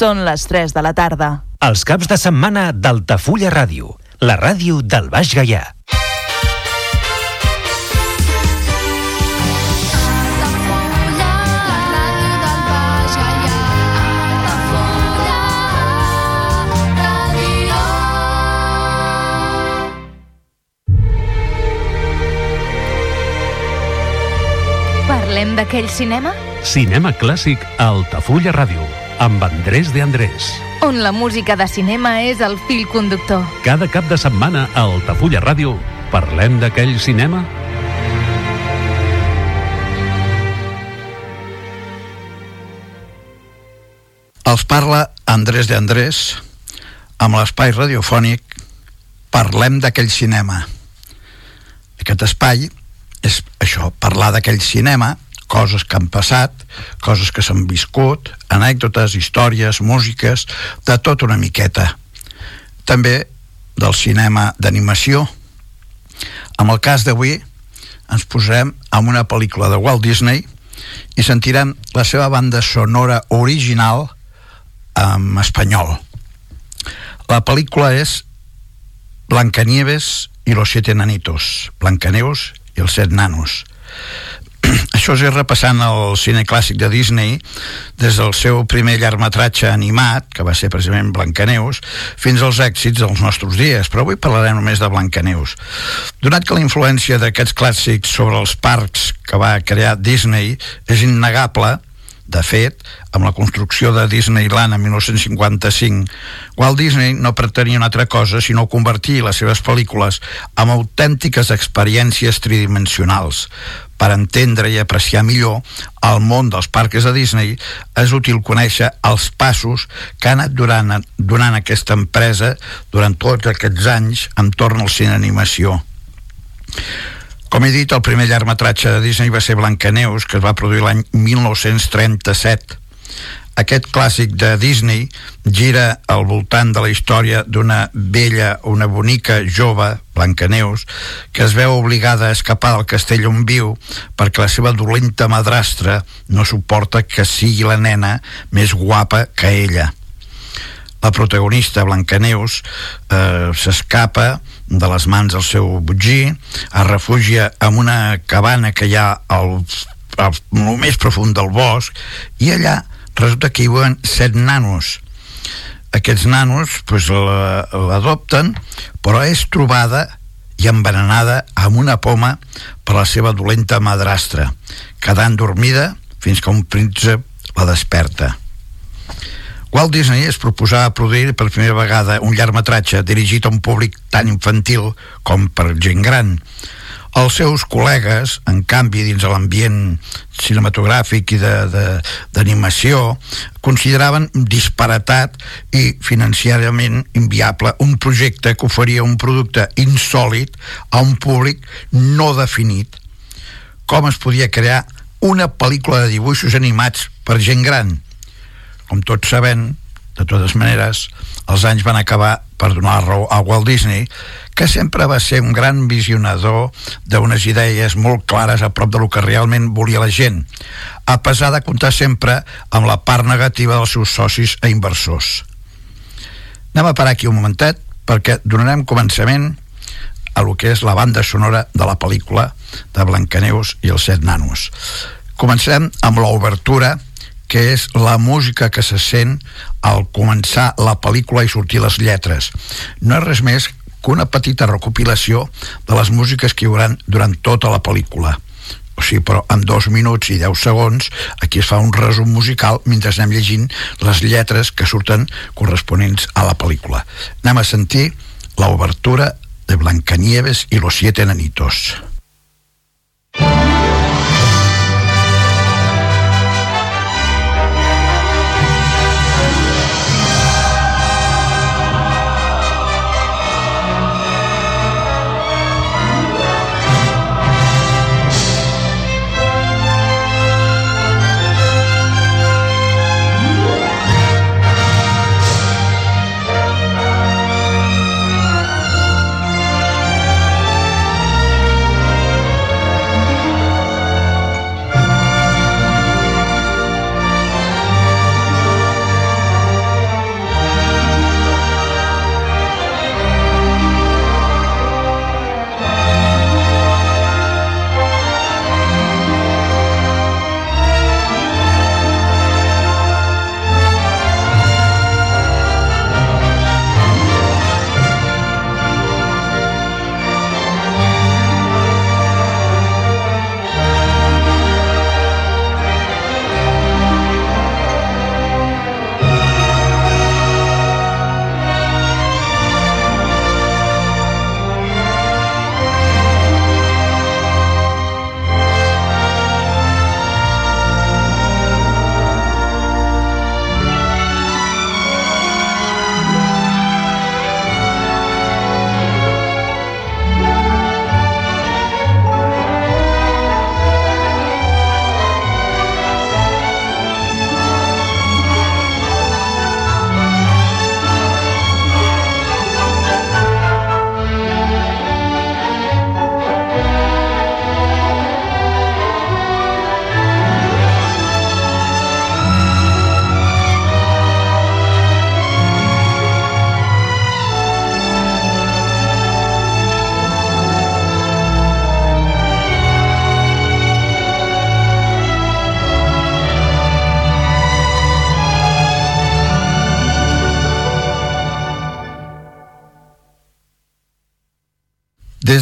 Són les 3 de la tarda. Els caps de setmana d'Altafulla Ràdio, la ràdio del Baix Gaià. Parlem d'aquell cinema? Cinema clàssic a Altafulla Ràdio, amb Andrés de Andrés. On la música de cinema és el fil conductor. Cada cap de setmana a Altafulla Ràdio parlem d'aquell cinema? Els parla Andrés de Andrés amb l'espai radiofònic Parlem d'aquell cinema. Aquest espai és això, parlar d'aquell cinema, coses que han passat, coses que s'han viscut, anècdotes, històries, músiques, de tot una miqueta. També del cinema d'animació. En el cas d'avui ens posarem amb una pel·lícula de Walt Disney i sentirem la seva banda sonora original en espanyol. La pel·lícula és Blancanieves i los siete nanitos, Blancaneus i els set nanos. Això és repassant el cine clàssic de Disney des del seu primer llargmetratge animat, que va ser precisament Blancaneus, fins als èxits dels nostres dies, però avui parlarem només de Blancaneus. Donat que la influència d'aquests clàssics sobre els parcs que va crear Disney és innegable, de fet, amb la construcció de Disneyland en 1955, Walt Disney no pretenia una altra cosa sinó convertir les seves pel·lícules en autèntiques experiències tridimensionals. Per entendre i apreciar millor el món dels parques de Disney és útil conèixer els passos que ha anat durant, durant aquesta empresa durant tots aquests anys entorn al cine animació. Com he dit, el primer llargmetratge de Disney va ser Blancaneus, que es va produir l'any 1937. Aquest clàssic de Disney gira al voltant de la història d'una vella, una bonica jove, Blancaneus, que es veu obligada a escapar del castell on viu perquè la seva dolenta madrastra no suporta que sigui la nena més guapa que ella la protagonista Blancaneus eh, s'escapa de les mans del seu butgí, es refugia en una cabana que hi ha al, al, al més profund del bosc i allà resulta que hi viuen set nanos. Aquests nanos pues, l'adopten però és trobada i envenenada amb una poma per la seva dolenta madrastra quedant dormida fins que un príncep la desperta Walt Disney es proposava produir per primera vegada un llargmetratge dirigit a un públic tan infantil com per gent gran. Els seus col·legues, en canvi, dins l'ambient cinematogràfic i d'animació, consideraven disparatat i financiàriament inviable un projecte que oferia un producte insòlid a un públic no definit. Com es podia crear una pel·lícula de dibuixos animats per gent gran? Com tots sabem, de totes maneres, els anys van acabar per donar raó a Walt Disney, que sempre va ser un gran visionador d'unes idees molt clares a prop de lo que realment volia la gent, a pesar de comptar sempre amb la part negativa dels seus socis e inversors. Anem a parar aquí un momentet, perquè donarem començament a lo que és la banda sonora de la pel·lícula de Blancaneus i els set nanos. Comencem amb l'obertura que és la música que se sent al començar la pel·lícula i sortir les lletres. No és res més que una petita recopilació de les músiques que hi haurà durant tota la pel·lícula. O sigui, però en dos minuts i deu segons aquí es fa un resum musical mentre anem llegint les lletres que surten corresponents a la pel·lícula. Anem a sentir l'obertura de Blancanieves i los siete nanitos.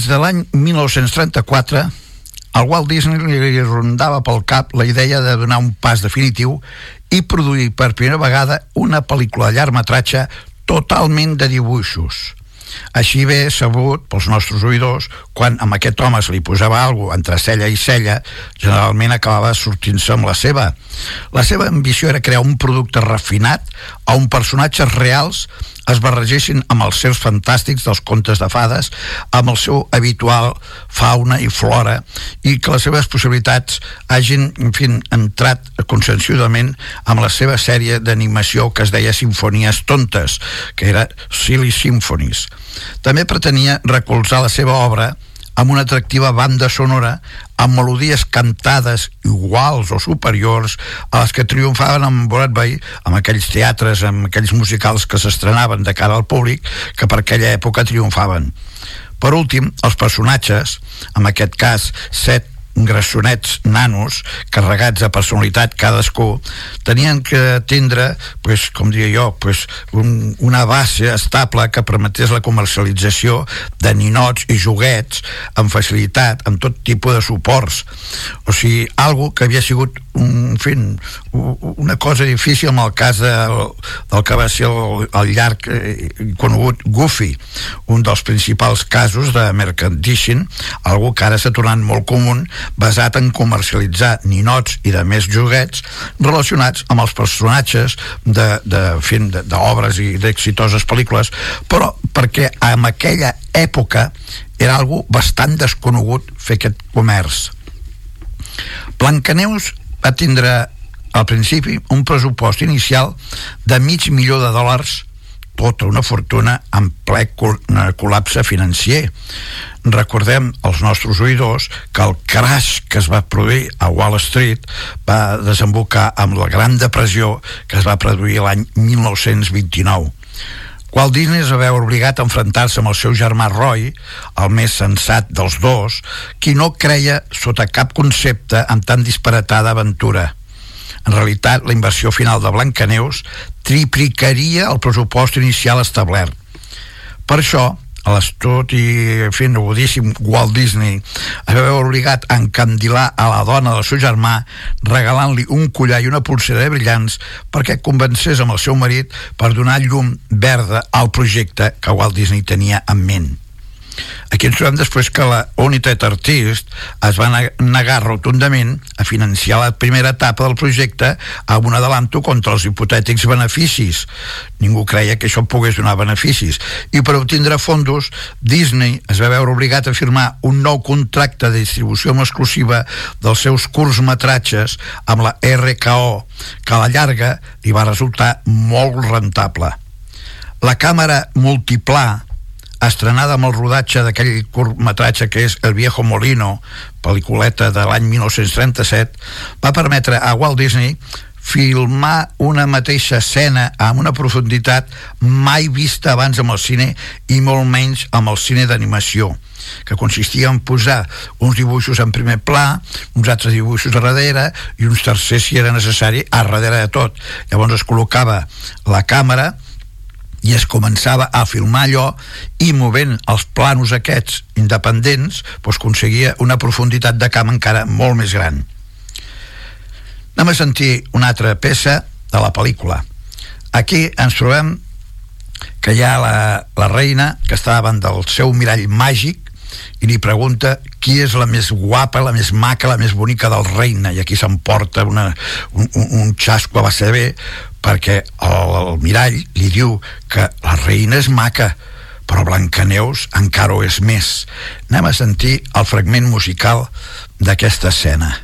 De l'any 1934, al Walt Disney li rondava pel cap la idea de donar un pas definitiu i produir per primera vegada una pel·lícula de llargmetratge totalment de dibuixos. Així bé sabut pels nostres oïdors, quan amb aquest home se li posava alguna entre cella i cella, generalment acabava sortint-se amb la seva. La seva ambició era crear un producte refinat on personatges reals es barregessin amb els seus fantàstics dels contes de fades, amb el seu habitual fauna i flora, i que les seves possibilitats hagin, en fi, entrat conscienciudament amb la seva sèrie d'animació que es deia Sinfonies Tontes, que era Silly Symphonies. També pretenia recolzar la seva obra amb una atractiva banda sonora amb melodies cantades iguals o superiors a les que triomfaven amb Broadway, amb aquells teatres, amb aquells musicals que s'estrenaven de cara al públic, que per aquella època triomfaven. Per últim, els personatges, en aquest cas set grassonets nanos carregats de personalitat cadascú tenien que tindre pues, com diria jo pues, un, una base estable que permetés la comercialització de ninots i joguets amb facilitat, amb tot tipus de suports. O sigui, algo que havia sigut un, en fi, una cosa difícil en el cas de, del que va ser el, el llarg eh, conegut Goofy, un dels principals casos de mercantishing, algo que ara s'ha tornat molt comú basat en comercialitzar ninots i de més joguets relacionats amb els personatges d'obres i d'exitoses pel·lícules, però perquè en aquella època era algo bastant desconegut fer aquest comerç. Blancaneus va tindre al principi un pressupost inicial de mig milió de dòlars tota una fortuna en ple col·lapse financer. Recordem als nostres oïdors que el crash que es va produir a Wall Street va desembocar amb la Gran Depressió que es va produir l'any 1929. Walt Disney es va veure obligat a enfrontar-se amb el seu germà Roy, el més sensat dels dos, qui no creia sota cap concepte en tan disparatada aventura. En realitat, la inversió final de Blancaneus triplicaria el pressupost inicial establert. Per això, a l'estut i fent agudíssim Walt Disney veure obligat a encandilar a la dona del seu germà regalant-li un collar i una pulsera de brillants perquè convencés amb el seu marit per donar llum verda al projecte que Walt Disney tenia en ment. Aquí ens trobem després que la United Artist es va negar rotundament a financiar la primera etapa del projecte amb un adelanto contra els hipotètics beneficis. Ningú creia que això pogués donar beneficis. I per obtindre fondos, Disney es va veure obligat a firmar un nou contracte de distribució exclusiva dels seus curtmetratges amb la RKO, que a la llarga li va resultar molt rentable. La càmera multiplà estrenada amb el rodatge d'aquell curtmetratge que és El viejo molino, pel·lículeta de l'any 1937, va permetre a Walt Disney filmar una mateixa escena amb una profunditat mai vista abans amb el cine i molt menys amb el cine d'animació que consistia en posar uns dibuixos en primer pla, uns altres dibuixos a darrere i uns tercers si era necessari a darrere de tot. Llavors es col·locava la càmera i es començava a filmar allò i movent els planos aquests independents doncs aconseguia una profunditat de camp encara molt més gran. Anem a sentir una altra peça de la pel·lícula. Aquí ens trobem que hi ha la, la reina que està davant del seu mirall màgic i li pregunta qui és la més guapa, la més maca, la més bonica del reina i aquí s'emporta un, un, xasco a va ser bé perquè el, el mirall li diu que la reina és maca però Blancaneus encara ho és més. Anem a sentir el fragment musical d'aquesta escena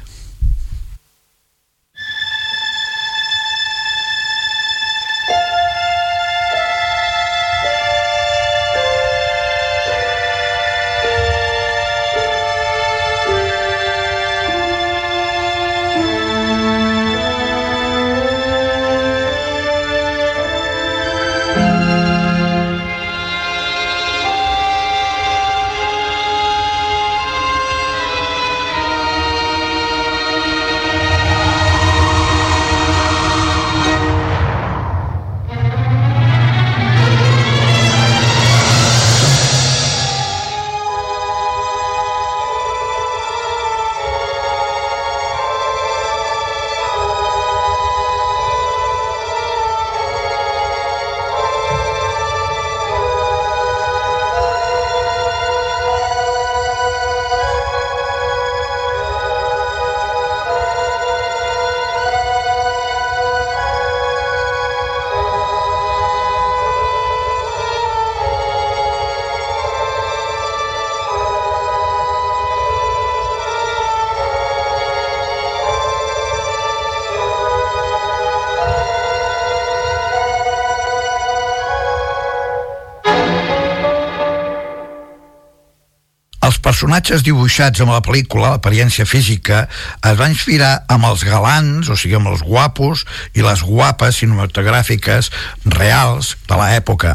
personatges dibuixats amb la pel·lícula, l'apariència física, es va inspirar amb els galants, o sigui, amb els guapos i les guapes cinematogràfiques reals de l'època.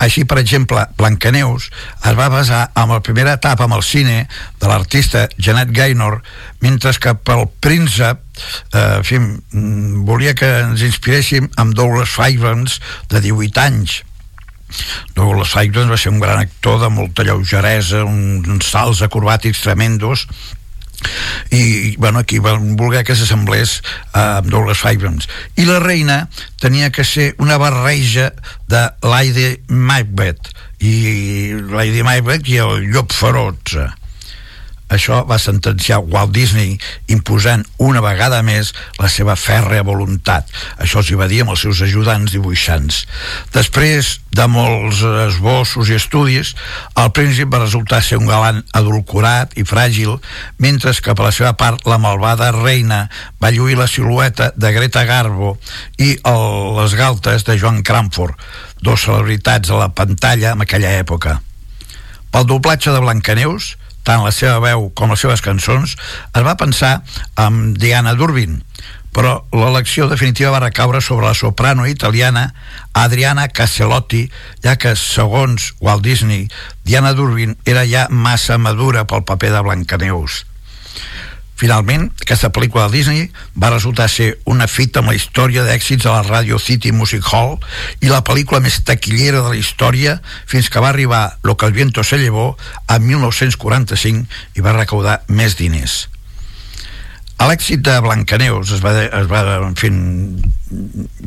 Així, per exemple, Blancaneus es va basar en la primera etapa amb el cine de l'artista Janet Gaynor, mentre que pel príncep eh, fi, mm, volia que ens inspiréssim amb Douglas Fairbanks de 18 anys Douglas Fairbanks va ser un gran actor de molta lleugeresa, uns salts acrobàtics tremendos. I bueno, aquí van voler que s'assemblés a Douglas Fairbanks i la reina tenia que ser una barreja de Lady Macbeth. I Lady Macbeth i el llop feroz això va sentenciar Walt Disney imposant una vegada més la seva fèrrea voluntat. Això s'hi va dir amb els seus ajudants dibuixants. Després de molts esbossos i estudis, el príncip va resultar ser un galant adulcorat i fràgil, mentre que per la seva part la malvada reina va lluir la silueta de Greta Garbo i el, les galtes de Joan Cranford, dos celebritats a la pantalla en aquella època. Pel doblatge de Blancaneus, tant la seva veu com les seves cançons, es va pensar amb Diana Durbin, però l'elecció definitiva va recaure sobre la soprano italiana Adriana Caselotti, ja que, segons Walt Disney, Diana Durbin era ja massa madura pel paper de Blancaneus. Finalment, aquesta pel·lícula de Disney va resultar ser una fita amb la història d'èxits a la Radio City Music Hall i la pel·lícula més taquillera de la història fins que va arribar Lo que el viento se llevó a 1945 i va recaudar més diners. A l'èxit de Blancaneus es va, es va en fi,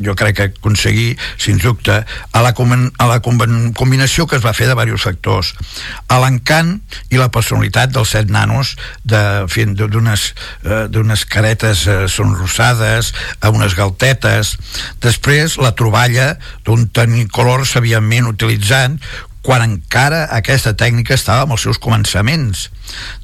jo crec que aconseguir, sens dubte, a la, a la combinació que es va fer de diversos factors. A l'encant i la personalitat dels set nanos d'unes eh, caretes eh, sonrosades, a unes galtetes. Després, la troballa d'un tenicolor sabiament utilitzant quan encara aquesta tècnica estava amb els seus començaments.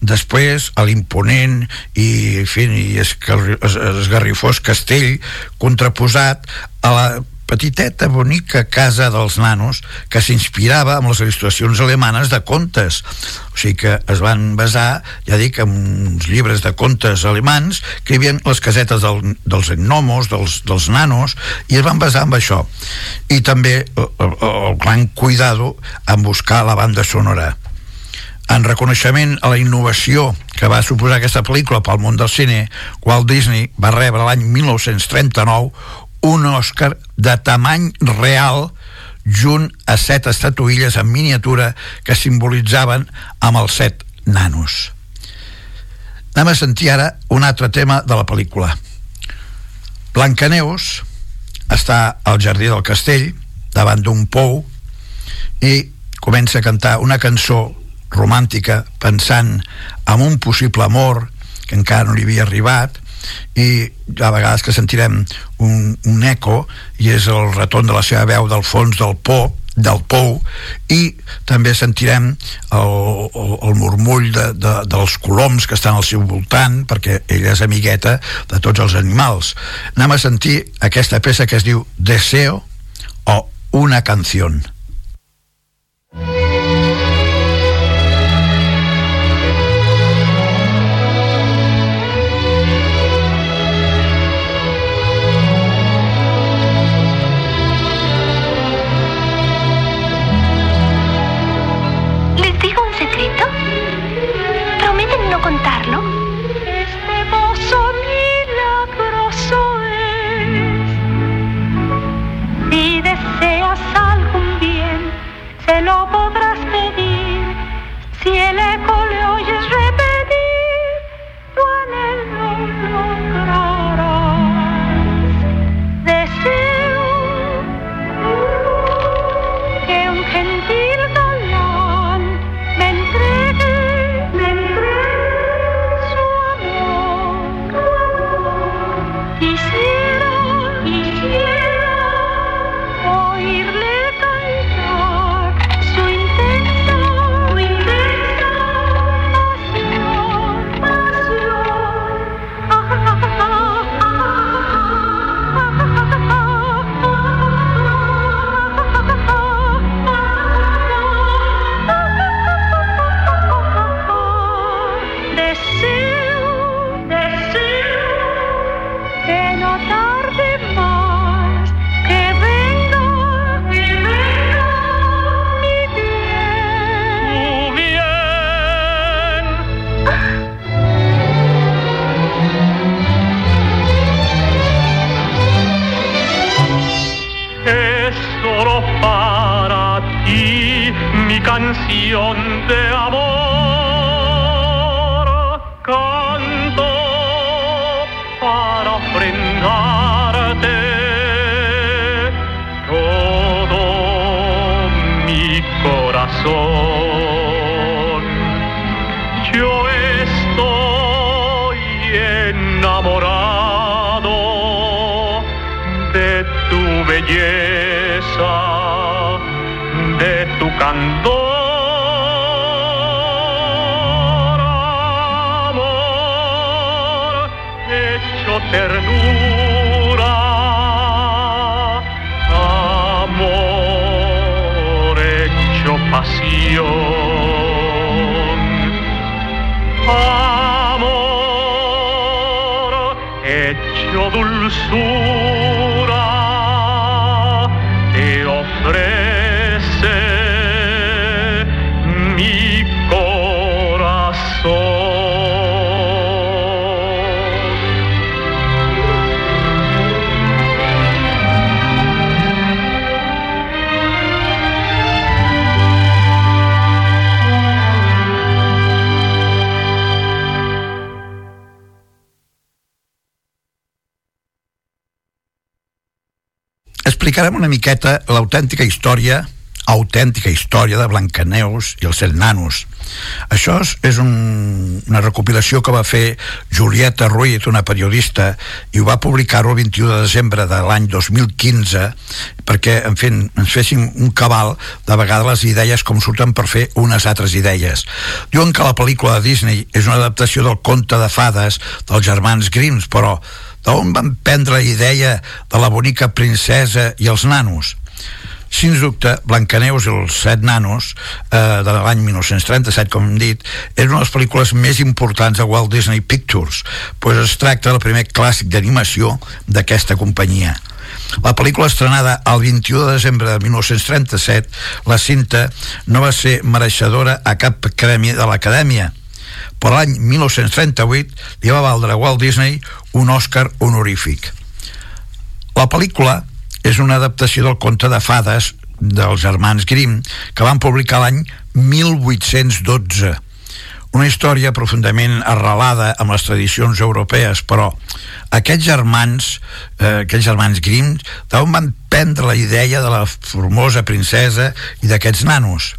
Després, a l'imponent i, i esgarrifós castell contraposat a la petiteta, bonica casa dels nanos que s'inspirava amb les il·lustracions alemanes de contes. O sigui que es van basar, ja dic, en uns llibres de contes alemans que hi havia les casetes del, dels gnomos, dels, dels nanos, i es van basar en això. I també el, el, el gran cuidado en buscar la banda sonora en reconeixement a la innovació que va suposar aquesta pel·lícula pel món del cine, Walt Disney va rebre l'any 1939 un Oscar de tamany real junt a set estatuilles en miniatura que simbolitzaven amb els set nanos. Anem a sentir ara un altre tema de la pel·lícula. Blancaneus està al jardí del castell davant d'un pou i comença a cantar una cançó romàntica pensant en un possible amor que encara no li havia arribat i a vegades que sentirem un, un eco i és el retorn de la seva veu del fons del pop del pou i també sentirem el, el, el murmull de, de, dels coloms que estan al seu voltant perquè ella és amigueta de tots els animals. Anem a sentir aquesta peça que es diu Deseo o Una canción explicarem una miqueta l'autèntica història autèntica història de Blancaneus i els set nanos. Això és, un, una recopilació que va fer Julieta Ruiz, una periodista, i ho va publicar-ho el 21 de desembre de l'any 2015 perquè, en fi, ens fessin un cabal de vegades les idees com surten per fer unes altres idees. Diuen que la pel·lícula de Disney és una adaptació del conte de fades dels germans Grimm, però d'on van prendre la idea de la bonica princesa i els nanos? Sins dubte, Blancaneus i els set nanos eh, de l'any 1937, com hem dit, és una de les pel·lícules més importants de Walt Disney Pictures, pues es tracta del primer clàssic d'animació d'aquesta companyia. La pel·lícula estrenada el 21 de desembre de 1937, la cinta no va ser mereixedora a cap premi de l'Acadèmia, però l'any 1938 li va valdre a Walt Disney un Oscar honorífic. La pel·lícula és una adaptació del conte de fades dels germans Grimm que van publicar l'any 1812 una història profundament arrelada amb les tradicions europees, però aquests germans, eh, aquests germans Grimm, d'on van prendre la idea de la formosa princesa i d'aquests nanos?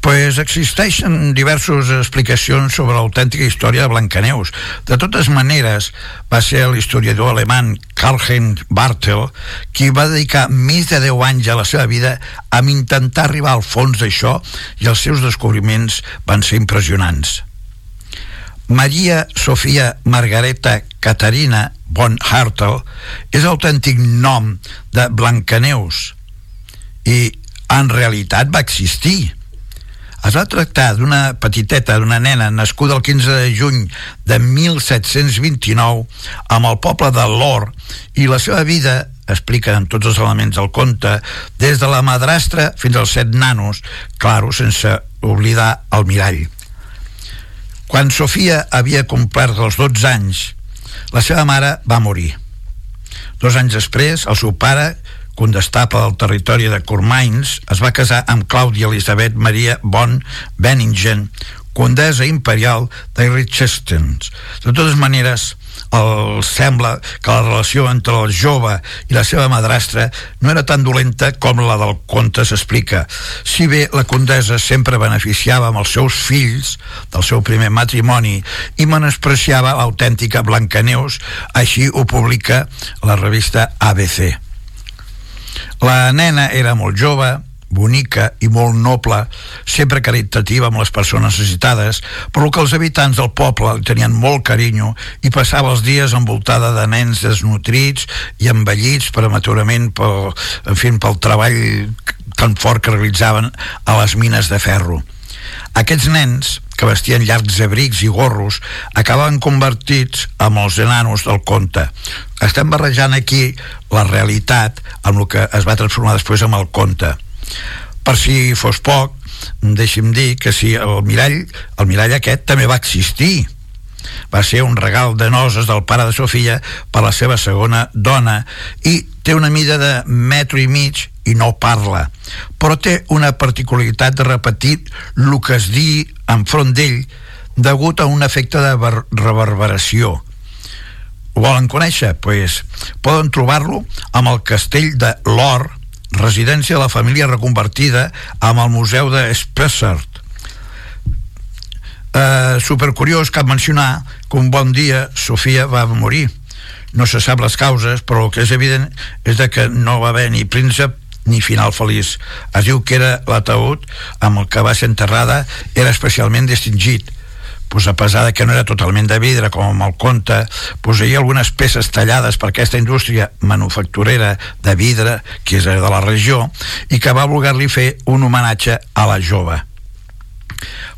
Pues existeixen diverses explicacions sobre l'autèntica història de Blancaneus. De totes maneres, va ser l'historiador alemany Karl-Heinz Bartel qui va dedicar més de 10 anys a la seva vida a intentar arribar al fons d'això i els seus descobriments van ser impressionants. Maria Sofia Margareta Caterina von Hartel és l'autèntic nom de Blancaneus i en realitat va existir es va tractar d'una petiteta, d'una nena nascuda el 15 de juny de 1729 amb el poble de Lor i la seva vida explica en tots els elements del conte des de la madrastra fins als set nanos claro, sense oblidar el mirall. Quan Sofia havia complert els 12 anys la seva mare va morir. Dos anys després el seu pare condestable del territori de Cormains, es va casar amb Clàudia Elisabet Maria von Benningen, condesa imperial de Richestens. De totes maneres, el sembla que la relació entre el jove i la seva madrastra no era tan dolenta com la del conte s'explica. Si bé la condesa sempre beneficiava amb els seus fills del seu primer matrimoni i menospreciava l'autèntica Blancaneus, així ho publica la revista ABC. La nena era molt jove, bonica i molt noble, sempre caritativa amb les persones necessitades, però que els habitants del poble li tenien molt carinyo i passava els dies envoltada de nens desnutrits i envellits prematurament pel, en fi, pel treball tan fort que realitzaven a les mines de ferro. Aquests nens, que vestien llargs abrics i gorros, acabaven convertits en els enanos del conte. Estem barrejant aquí la realitat amb el que es va transformar després amb el conte. Per si fos poc, deixi'm dir que si el mirall, el mirall aquest també va existir. Va ser un regal de noses del pare de Sofia per la seva segona dona i té una mida de metro i mig i no parla, però té una particularitat de repetir el que es digui enfront d'ell degut a un efecte de reverberació. Ho volen conèixer? Pues, poden trobar-lo amb el castell de l'Or, residència de la família reconvertida amb el museu de Spessart. Eh, supercuriós cap mencionar que un bon dia Sofia va morir. No se sap les causes, però el que és evident és de que no va haver ni príncep ni final feliç. Es diu que era l'ataúd amb el que va ser enterrada era especialment distingit pues a pesar de que no era totalment de vidre com el conte, poseïa algunes peces tallades per aquesta indústria manufacturera de vidre que és de la regió i que va voler-li fer un homenatge a la jove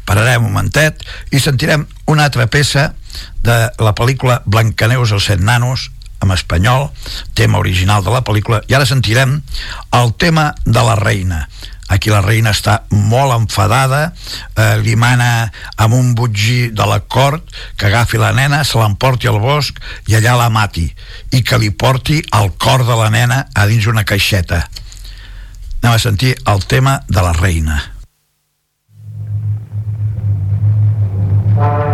pararem un momentet i sentirem una altra peça de la pel·lícula Blancaneus els set nanos en espanyol, tema original de la pel·lícula, i ara sentirem el tema de la reina. Aquí la reina està molt enfadada, eh, li mana amb un butgí de la cort que agafi la nena, se l'emporti al bosc i allà la mati, i que li porti el cor de la nena a dins una caixeta. Anem a sentir el tema de la reina. Thank you.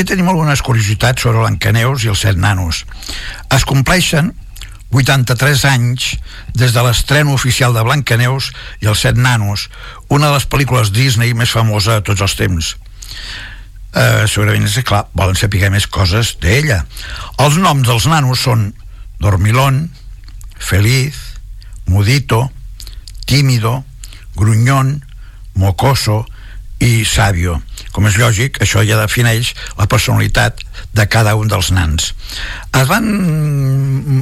Aquí tenim algunes curiositats sobre l'Encaneus i els set nanos. Es compleixen 83 anys des de l'estreno oficial de Blancaneus i els set nanos, una de les pel·lícules Disney més famosa de tots els temps. Eh, segurament és clar, volen saber més coses d'ella. Els noms dels nanos són Dormilón, Feliz, Mudito, Tímido, Gruñón, Mocoso i Sabio com és lògic, això ja defineix la personalitat de cada un dels nans. Es van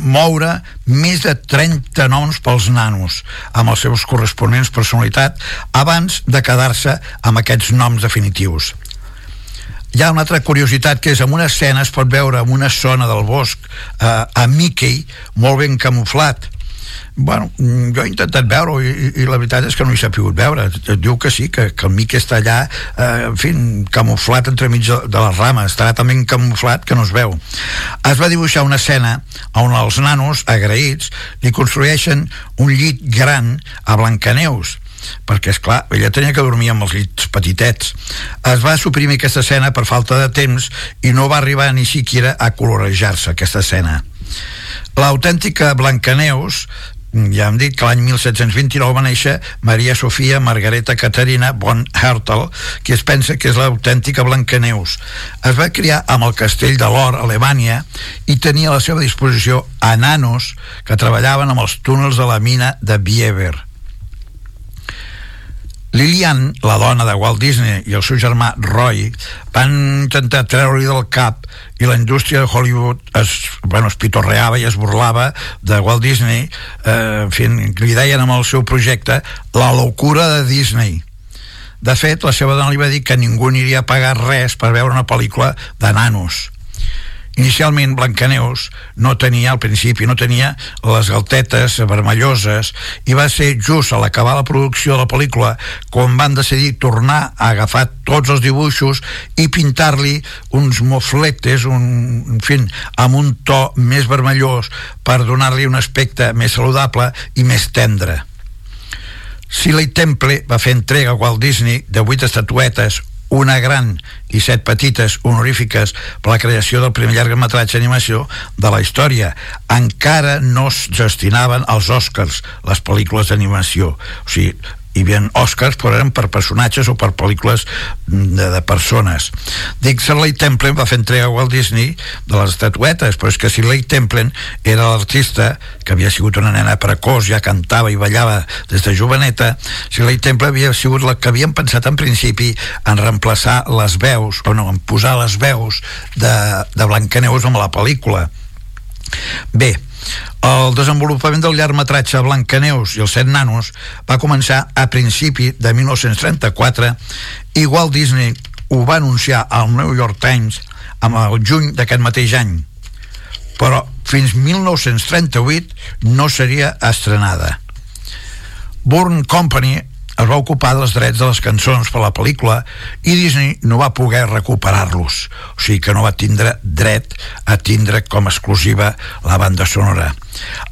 moure més de 30 noms pels nanos, amb els seus corresponents personalitat, abans de quedar-se amb aquests noms definitius. Hi ha una altra curiositat que és en una escena es pot veure en una zona del bosc eh, a Mickey molt ben camuflat Bueno, mm, jo he intentat veure i, i, la veritat és que no hi s'ha pogut veure. Et diu que sí, que, que el Miqui està allà, eh, en fi, camuflat entremig de, de les rames. Estarà també camuflat que no es veu. Es va dibuixar una escena on els nanos, agraïts, li construeixen un llit gran a Blancaneus perquè, és clar ella tenia que dormir amb els llits petitets. Es va suprimir aquesta escena per falta de temps i no va arribar ni siquiera a colorejar-se aquesta escena. L'autèntica Blancaneus ja hem dit que l'any 1729 va néixer Maria Sofia Margareta Caterina von Hertel, que es pensa que és l'autèntica Blancaneus. Es va criar amb el castell de l'Or, a Alemanya, i tenia a la seva disposició a nanos que treballaven amb els túnels de la mina de Bieber. Lillian, la dona de Walt Disney, i el seu germà Roy van intentar treure-li del cap i la indústria de Hollywood es, bueno, es pitorreava i es burlava de Walt Disney eh, en fi, li deien amb el seu projecte la locura de Disney. De fet, la seva dona li va dir que ningú aniria a pagar res per veure una pel·lícula de nanos Inicialment Blancaneus no tenia, al principi, no tenia les galtetes vermelloses i va ser just a l'acabar la producció de la pel·lícula quan van decidir tornar a agafar tots els dibuixos i pintar-li uns mofletes, un, en fi, amb un to més vermellós per donar-li un aspecte més saludable i més tendre. Silly Temple va fer entrega a Walt Disney de vuit estatuetes, una gran i set petites honorífiques per la creació del primer llargmetratge d'animació de la història. Encara no es destinaven als Oscars les pel·lícules d'animació. O sigui, hi havia Oscars però eren per personatges o per pel·lícules de, de persones. Dic, Shirley Temple va fer entrega a Walt Disney de les estatuetes però és que Shirley Temple era l'artista que havia sigut una nena precoç ja cantava i ballava des de joveneta. Shirley Temple havia sigut la que havien pensat en principi en reemplaçar les veus o no, en posar les veus de, de Blancaneus amb la pel·lícula bé, el desenvolupament del llargmetratge Blancaneus i els set nanos va començar a principi de 1934 i Walt Disney ho va anunciar al New York Times amb el juny d'aquest mateix any. Però fins 1938 no seria estrenada. Bourne Company es va ocupar dels drets de les cançons per la pel·lícula i Disney no va poder recuperar-los. O sigui que no va tindre dret a tindre com a exclusiva la banda sonora.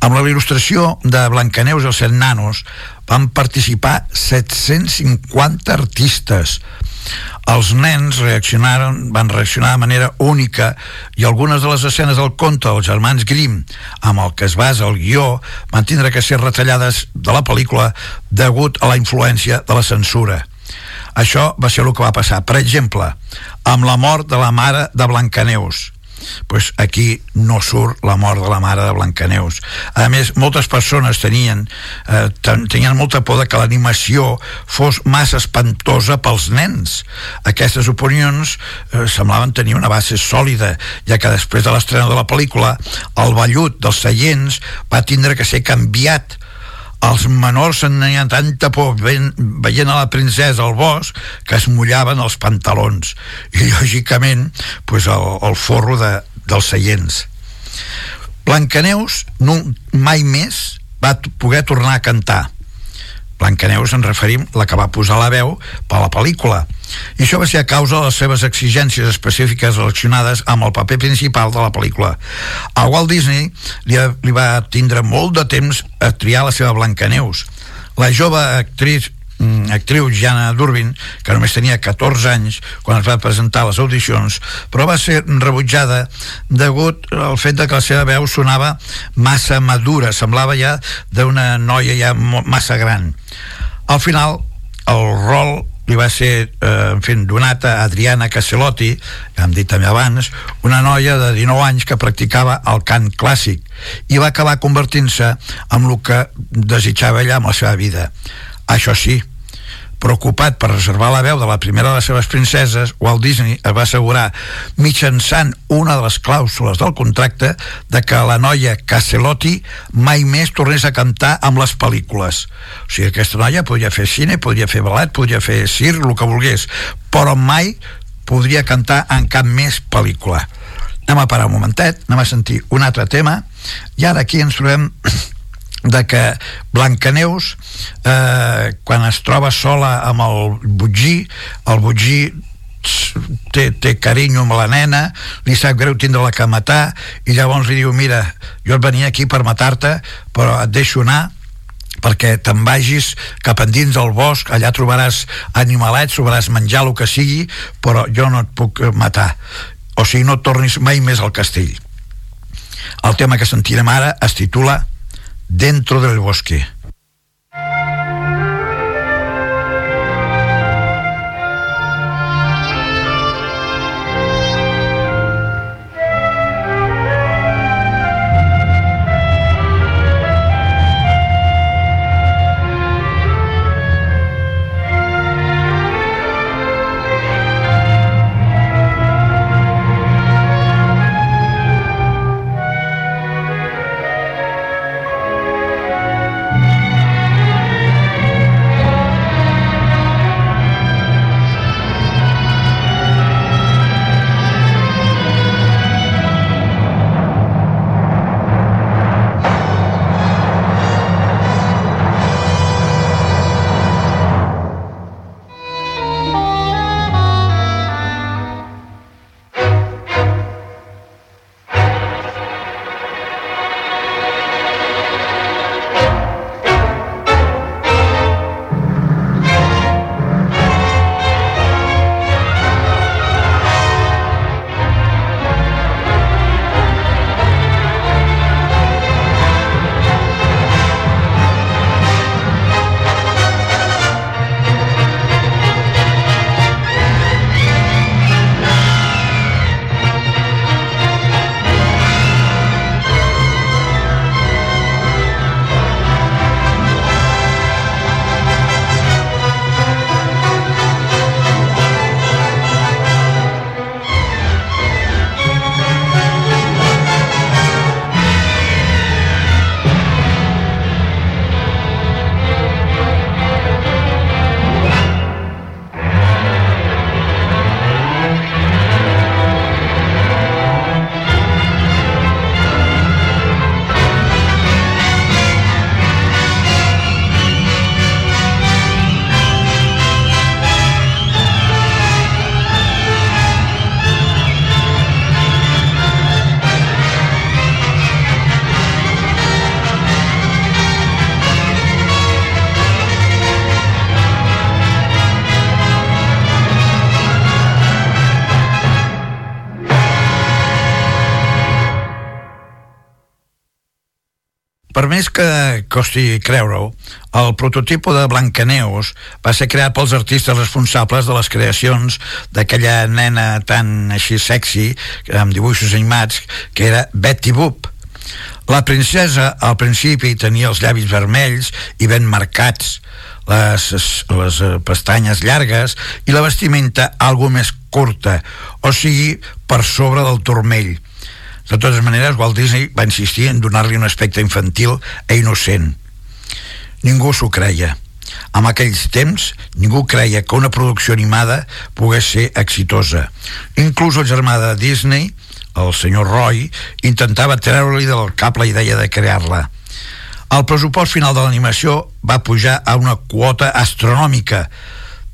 Amb la il·lustració de Blancaneus i els set nanos van participar 750 artistes els nens reaccionaron, van reaccionar de manera única i algunes de les escenes del conte dels germans Grimm amb el que es basa el guió van tindre que ser retallades de la pel·lícula degut a la influència de la censura. Això va ser el que va passar. Per exemple, amb la mort de la mare de Blancaneus, pues aquí no surt la mort de la mare de Blancaneus. A més moltes persones tenien eh, tenien molta por de que l'animació fos massa espantosa pels nens. Aquestes opinions eh, semblaven tenir una base sòlida ja que després de l'estrena de la pel·lícula el vellut dels seients va tindre que ser canviat els menors en tenien tanta por veient, veient a la princesa al bosc que es mullaven els pantalons. I lògicament pues, el, el forro de, dels seients. Blancaneus no, mai més va poder tornar a cantar. Blancaneus en referim la que va posar la veu per la pel·lícula i això va ser a causa de les seves exigències específiques relacionades amb el paper principal de la pel·lícula. A Walt Disney li, li va tindre molt de temps a triar la seva Blancaneus. La jove actriz mm, actriu Jana Durbin, que només tenia 14 anys quan es va presentar a les audicions, però va ser rebutjada degut al fet de que la seva veu sonava massa madura, semblava ja d'una noia ja massa gran. Al final, el rol li va ser eh, en fi, donat a Adriana Caselotti, que hem dit també abans, una noia de 19 anys que practicava el cant clàssic i va acabar convertint-se en el que desitjava ella amb la seva vida. Això sí, preocupat per reservar la veu de la primera de les seves princeses, Walt Disney es va assegurar mitjançant una de les clàusules del contracte de que la noia Caselotti mai més tornés a cantar amb les pel·lícules. O sigui, aquesta noia podria fer cine, podria fer ballet, podria fer circ, el que volgués, però mai podria cantar en cap més pel·lícula. Anem a parar un momentet, anem a sentir un altre tema, i ara aquí ens trobem de que Blancaneus eh, quan es troba sola amb el Butgí el Butgí té, té carinyo amb la nena li sap greu tindre-la que matar i llavors li diu mira, jo et venia aquí per matar-te però et deixo anar perquè te'n vagis cap endins del bosc, allà trobaràs animalets, trobaràs menjar el que sigui, però jo no et puc matar. O sigui, no tornis mai més al castell. El tema que sentirem ara es titula dentro del bosque. Més que costi creure-ho, el prototipo de Blancaneus va ser creat pels artistes responsables de les creacions d'aquella nena tan així sexy, amb dibuixos animats, que era Betty Boop. La princesa al principi tenia els llavis vermells i ben marcats, les, les eh, pestanyes llargues i la vestimenta algo més curta, o sigui, per sobre del turmell. De totes maneres, Walt Disney va insistir en donar-li un aspecte infantil e innocent. Ningú s'ho creia. En aquells temps, ningú creia que una producció animada pogués ser exitosa. Inclús el germà de Disney, el senyor Roy, intentava treure-li del cap la idea de crear-la. El pressupost final de l'animació va pujar a una quota astronòmica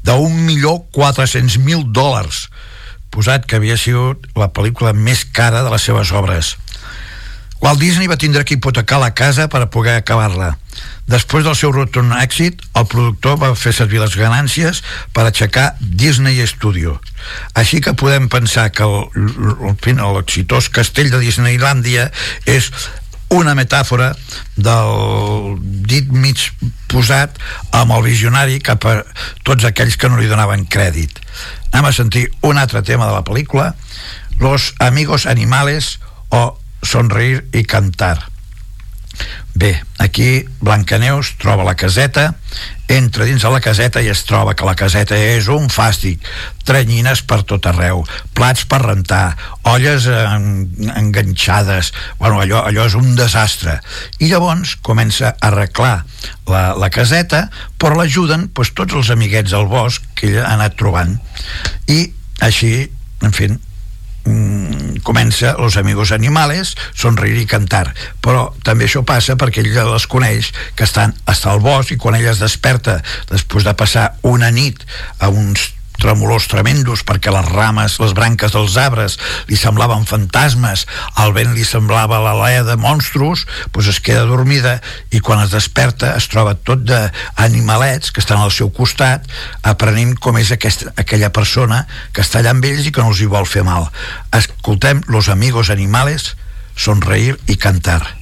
de 1.400.000 dòlars, posat que havia sigut la pel·lícula més cara de les seves obres. Walt Disney va tindre que hipotecar la casa per a poder acabar-la. Després del seu rotund èxit, el productor va fer servir les ganàncies per aixecar Disney Studio. Així que podem pensar que l'exitós castell de Disneylàndia és una metàfora del dit mig posat amb el visionari cap a tots aquells que no li donaven crèdit. Anem a sentir un altre tema de la pel·lícula, Los amigos animales o Sonreír i cantar. Bé, aquí Blancaneus troba la caseta, entra dins de la caseta i es troba que la caseta és un fàstic, trenyines per tot arreu, plats per rentar, olles en, enganxades, bueno, allò, allò és un desastre. I llavors comença a arreglar la, la caseta, però l'ajuden doncs, tots els amiguets del bosc que ella ha anat trobant. I així, en fi, mm, comença Los amigos animales, sonreír i cantar. Però també això passa perquè ella les coneix, que estan hasta al bosc, i quan ella es desperta després de passar una nit a uns tremolors tremendos perquè les rames, les branques dels arbres li semblaven fantasmes, el vent li semblava l'alea de monstros, doncs es queda dormida i quan es desperta es troba tot d'animalets que estan al seu costat aprenent com és aquesta, aquella persona que està allà amb ells i que no els hi vol fer mal. Escoltem Los amigos animales, sonreír i cantar.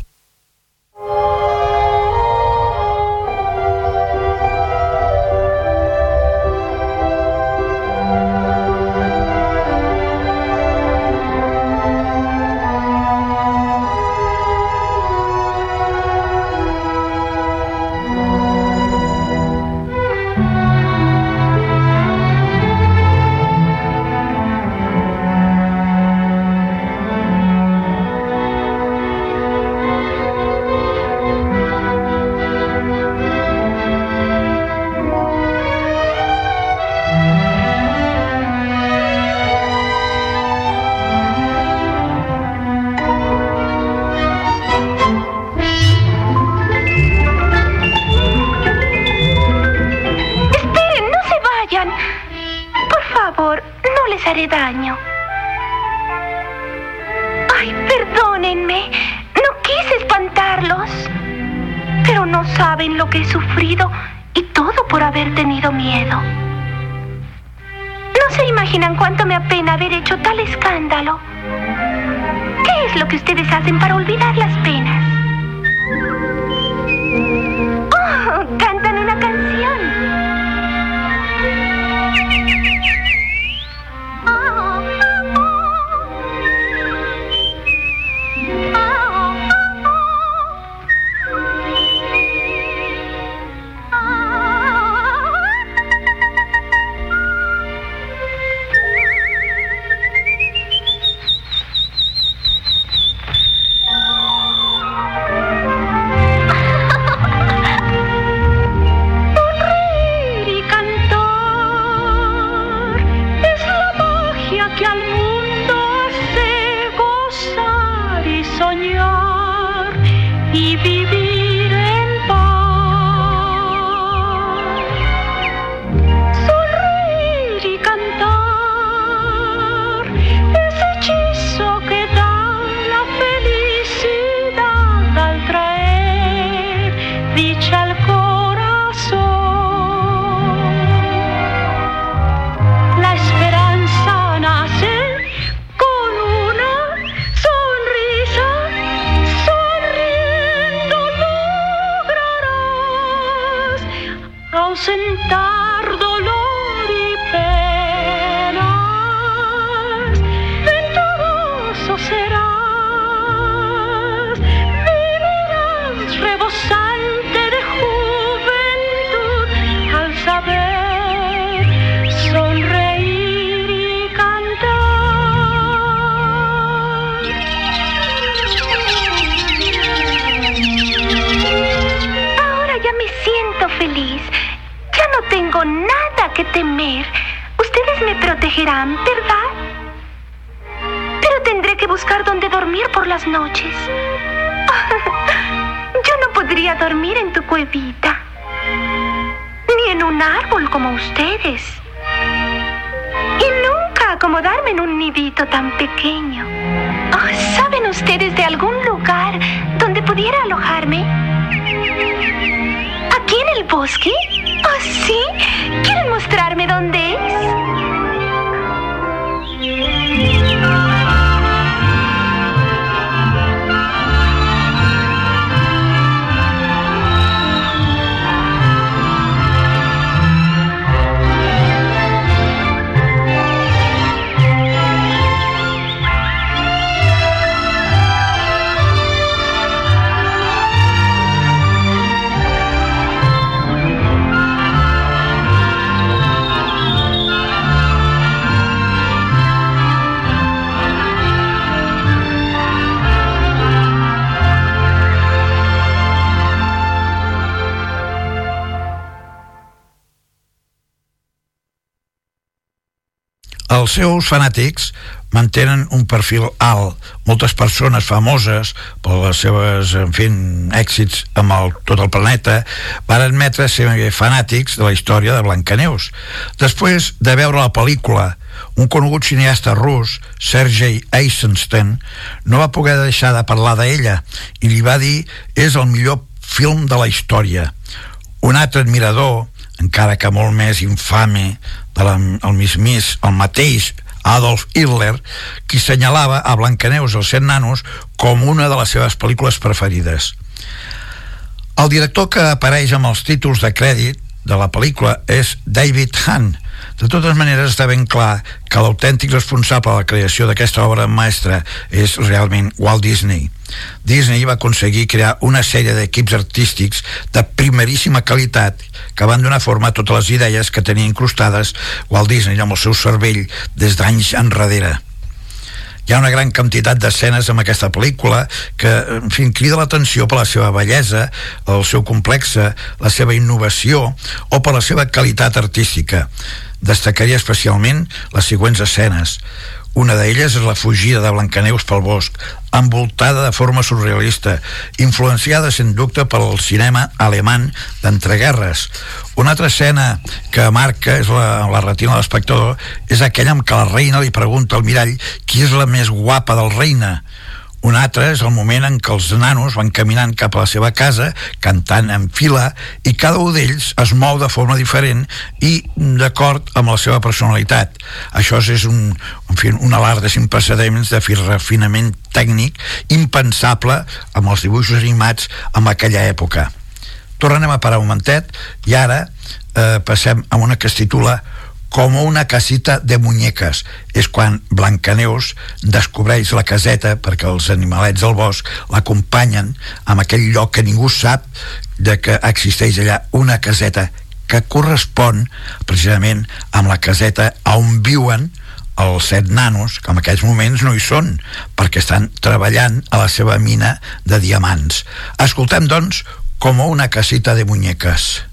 Els seus fanàtics mantenen un perfil alt. Moltes persones famoses per les seves, en fi, èxits amb el, tot el planeta van admetre ser fanàtics de la història de Blancaneus. Després de veure la pel·lícula, un conegut cineasta rus, Sergei Eisenstein, no va poder deixar de parlar d'ella i li va dir és el millor film de la història. Un altre admirador, encara que molt més infame de la, el mismís, el mateix Adolf Hitler, qui senyalava a Blancaneus els set nanos com una de les seves pel·lícules preferides. El director que apareix amb els títols de crèdit de la pel·lícula és David Hahn. De totes maneres, està ben clar que l'autèntic responsable de la creació d'aquesta obra maestra és realment Walt Disney. Disney va aconseguir crear una sèrie d'equips artístics de primeríssima qualitat que van donar forma a totes les idees que tenia incrustades Walt Disney amb el seu cervell des d'anys enrere. Hi ha una gran quantitat d'escenes amb aquesta pel·lícula que, en fi, crida l'atenció per la seva bellesa, el seu complexe, la seva innovació o per la seva qualitat artística. Destacaria especialment les següents escenes. Una d'elles és la fugida de Blancaneus pel bosc, envoltada de forma surrealista, influenciada, sens dubte, pel cinema alemany d'entreguerres. Una altra escena que marca és la, la retina de l'espectador és aquella en què la reina li pregunta al mirall qui és la més guapa del reina un altre és el moment en què els nanos van caminant cap a la seva casa, cantant en fila, i cada un d'ells es mou de forma diferent i d'acord amb la seva personalitat. Això és un, en fi, un alarde sin precedents de refinament tècnic impensable amb els dibuixos animats en aquella època. Tornem a parar un momentet i ara eh, passem a una que es titula com una casita de muñeques. És quan Blancaneus descobreix la caseta perquè els animalets del bosc l'acompanyen amb aquell lloc que ningú sap de que existeix allà una caseta que correspon precisament amb la caseta on viuen els set nanos, que en aquells moments no hi són, perquè estan treballant a la seva mina de diamants. Escoltem, doncs, com una casita de muñeques.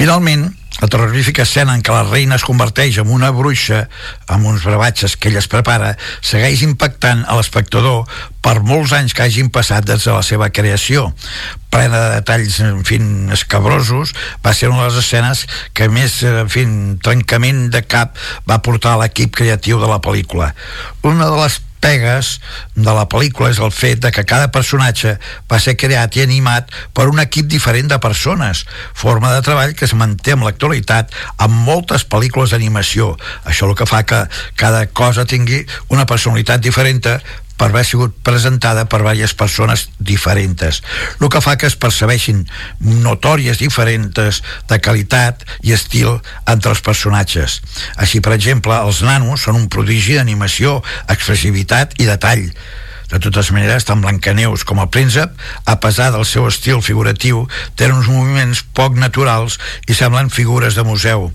Finalment, la terrorífica escena en què la reina es converteix en una bruixa amb uns brevatges que ella es prepara segueix impactant a l'espectador per molts anys que hagin passat des de la seva creació plena de detalls, en fi, escabrosos, va ser una de les escenes que més, en fi, trencament de cap va portar l'equip creatiu de la pel·lícula. Una de les pegues de la pel·lícula és el fet de que cada personatge va ser creat i animat per un equip diferent de persones, forma de treball que es manté amb l'actualitat amb moltes pel·lícules d'animació. Això el que fa que cada cosa tingui una personalitat diferent per haver sigut presentada per diverses persones diferents. El que fa que es percebeixin notòries diferents de qualitat i estil entre els personatges. Així, per exemple, els nanos són un prodigi d'animació, expressivitat i detall. De totes maneres, tant Blancaneus com el príncep, a pesar del seu estil figuratiu, tenen uns moviments poc naturals i semblen figures de museu.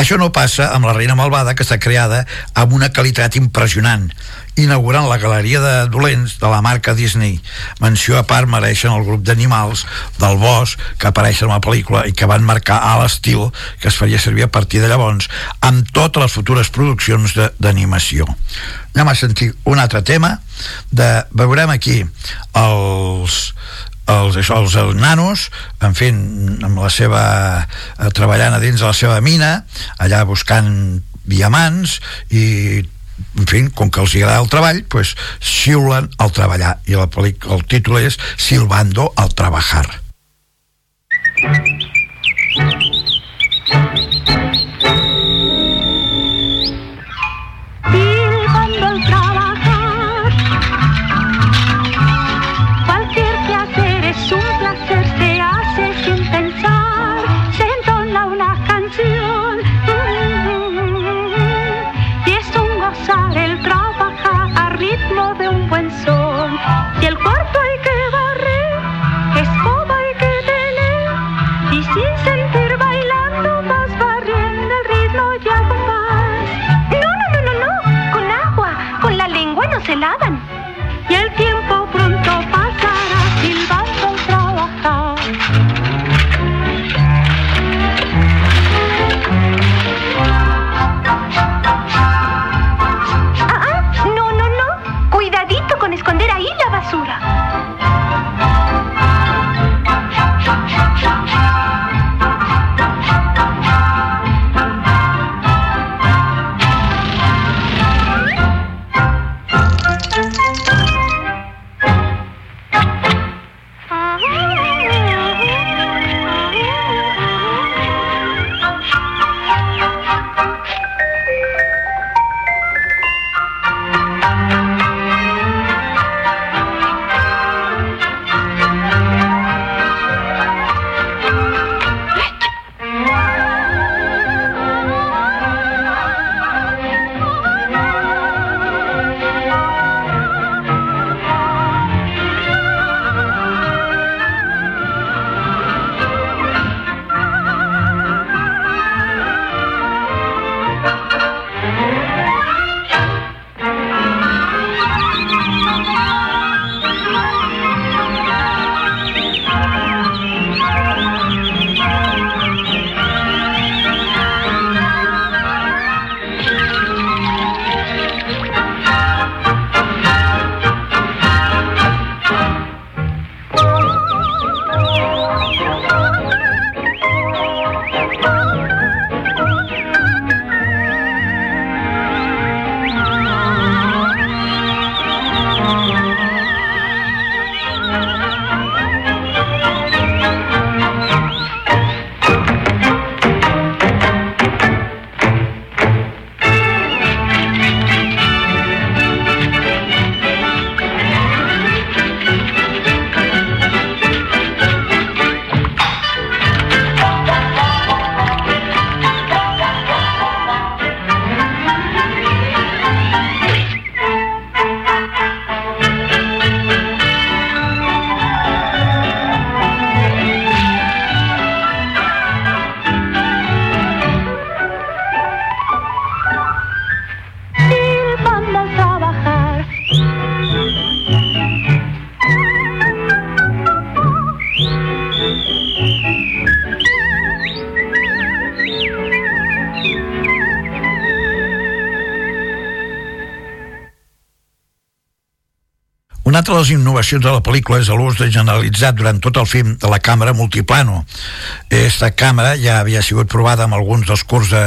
Això no passa amb la reina malvada, que està creada amb una qualitat impressionant inaugurant la galeria de dolents de la marca Disney. Menció a part mereixen el grup d'animals del bosc que apareixen en la pel·lícula i que van marcar a l'estil que es faria servir a partir de llavors amb totes les futures produccions d'animació. Anem a sentir un altre tema de, veurem aquí els els, això, els, nanos, en fi, amb la seva, eh, treballant a dins de la seva mina, allà buscant diamants i en fi, com que els agrada el treball, pues xiulen al treballar i el, el títol és Silbando al trabajar. Altra de les innovacions de la pel·lícula és l'ús de generalitzat durant tot el film de la càmera multiplano. Aquesta càmera ja havia sigut provada amb alguns dels curs de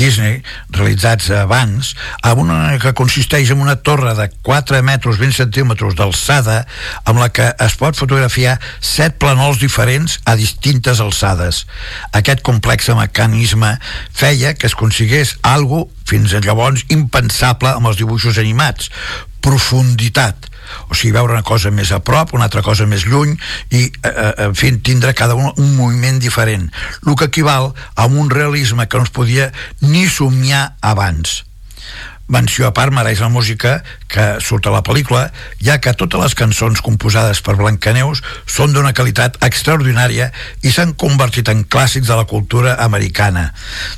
Disney realitzats abans, amb una que consisteix en una torre de 4 metres 20 centímetres d'alçada amb la que es pot fotografiar 7 planols diferents a distintes alçades. Aquest complex mecanisme feia que es consigués algo fins a llavors impensable amb els dibuixos animats, profunditat. O sigui, veure una cosa més a prop, una altra cosa més lluny i, eh, eh, en fi, tindre cada un un moviment diferent, el que equival a un realisme que no es podia ni somiar abans. Menció a part mereix la música que surt a la pel·lícula, ja que totes les cançons composades per Blancaneus són d'una qualitat extraordinària i s'han convertit en clàssics de la cultura americana.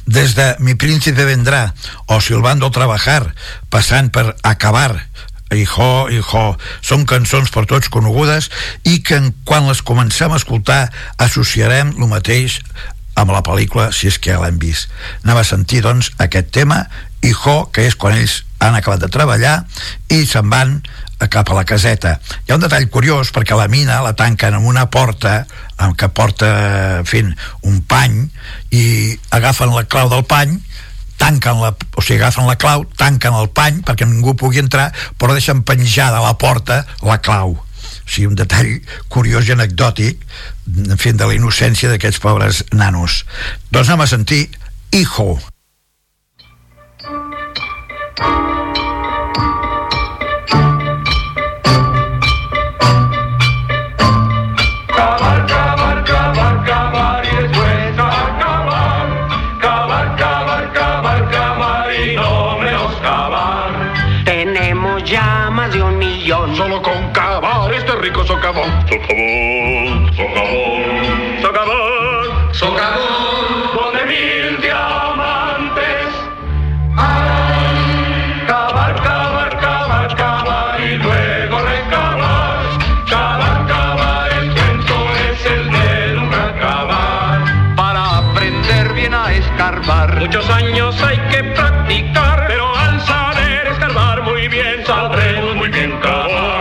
Des de Mi príncipe vendrá o Silbando trabajar, passant per Acabar, Hijo, Hijo, són cançons per tots conegudes i que quan les comencem a escoltar associarem el mateix amb la pel·lícula si és que l'hem vist. Anem a sentir, doncs, aquest tema Hijo, que és quan ells han acabat de treballar i se'n van cap a la caseta. Hi ha un detall curiós perquè la mina la tanquen amb una porta amb que porta, en fi, un pany i agafen la clau del pany tanquen la, o sigui, agafen la clau, tanquen el pany perquè ningú pugui entrar, però deixen penjada a la porta la clau. O sigui, un detall curiós i anecdòtic, en fi, de la innocència d'aquests pobres nanos. Doncs anem a sentir Hijo. Cavar, socavón. Socavón, socavón, socavón, donde mil diamantes hay. Cavar, cavar, cavar, cavar y luego recabar. Cavar, cavar, el cuento es el de nunca acabar. Para aprender bien a escarbar. Muchos años hay que practicar, pero al saber escarbar muy bien, sabremos muy bien cavar.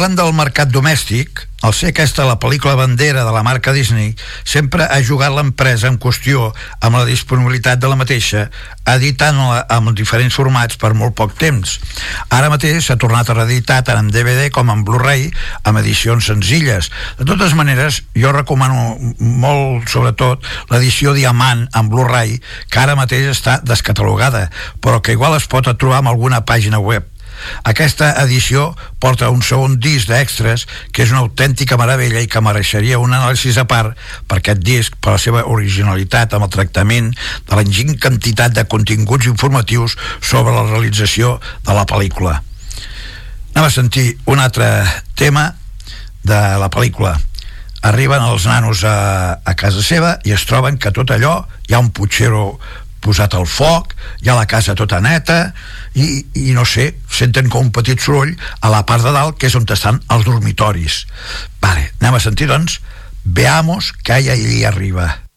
Parlem del mercat domèstic, al ser aquesta la pel·lícula bandera de la marca Disney, sempre ha jugat l'empresa en qüestió amb la disponibilitat de la mateixa, editant-la amb diferents formats per molt poc temps. Ara mateix s'ha tornat a reeditar tant en DVD com en Blu-ray, amb edicions senzilles. De totes maneres, jo recomano molt, sobretot, l'edició Diamant en Blu-ray, que ara mateix està descatalogada, però que igual es pot trobar en alguna pàgina web. Aquesta edició porta un segon disc d'extras que és una autèntica meravella i que mereixeria un anàlisi a part per aquest disc, per la seva originalitat amb el tractament de l'enginy quantitat de continguts informatius sobre la realització de la pel·lícula. Anem a sentir un altre tema de la pel·lícula arriben els nanos a, a casa seva i es troben que tot allò hi ha un putxero posat al foc, hi ha la casa tota neta i, i no sé, senten com un petit soroll a la part de dalt que és on estan els dormitoris. Vale, anem a sentir doncs Veamos que hay allí arriba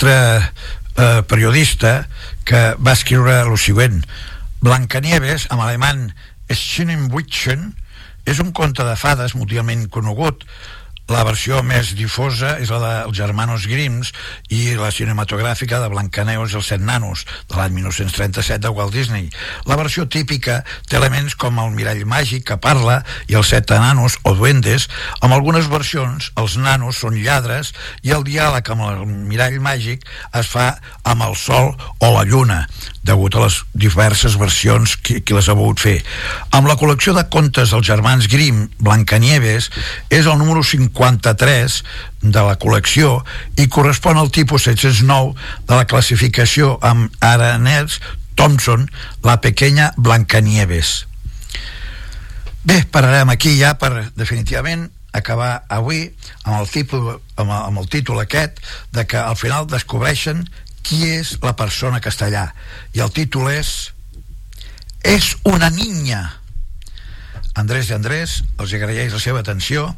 altre eh, periodista que va escriure el següent. Blancanieves, en alemany Schinnenwitchen, és un conte de fades mundialment conegut la versió més difosa és la dels germanos Grimms i la cinematogràfica de Blancaneus i els set nanos de l'any 1937 de Walt Disney. La versió típica té elements com el mirall màgic que parla i els set nanos o duendes. Amb algunes versions els nanos són lladres i el diàleg amb el mirall màgic es fa amb el sol o la lluna degut a les diverses versions que, que les ha volgut fer. Amb la col·lecció de contes dels germans Grimm, Blancanieves, és el número 53 de la col·lecció i correspon al tipus 709 de la classificació amb Araners Thompson, la pequeña Blancanieves. Bé, pararem aquí ja per definitivament acabar avui amb el, tipus, amb, el, amb el títol aquest de que al final descobreixen qui és la persona que està allà i el títol és és una niña Andrés i Andrés els agraeix la seva atenció.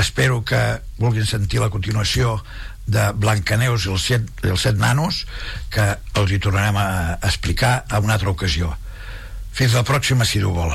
Espero que vulguin sentir la continuació de Blancaneus i els set, els set nanos que els hi tornarem a explicar en una altra ocasió. Fins la pròxima si Déu vol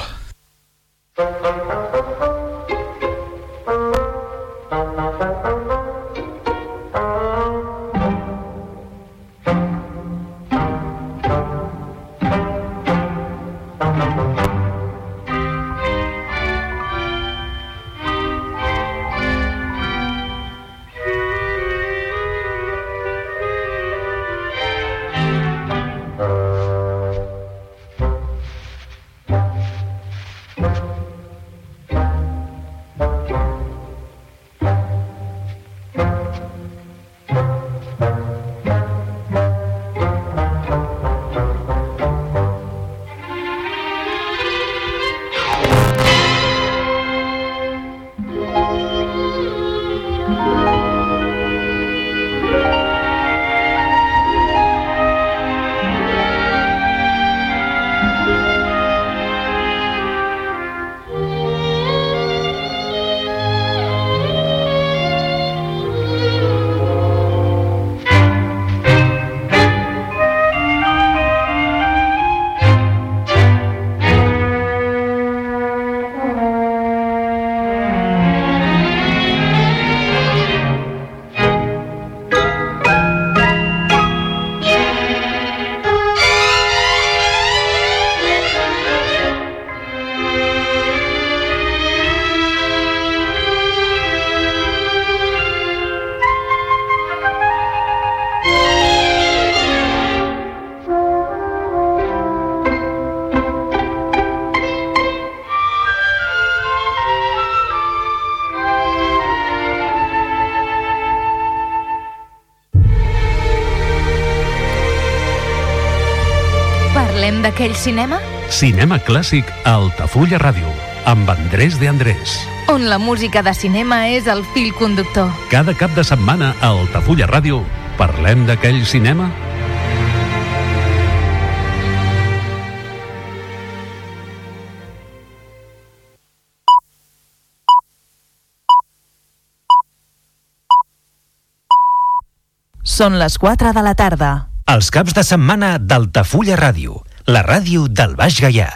D'aquell cinema Cinema clàssic a Altafulla Ràdio, amb Andrés de Andrés. on la música de cinema és el fil conductor. Cada cap de setmana a Altafulla Ràdio parlem d'aquell cinema Són les 4 de la tarda. Els caps de setmana d'Altafulla Ràdio, la ràdio del Baix Gaià.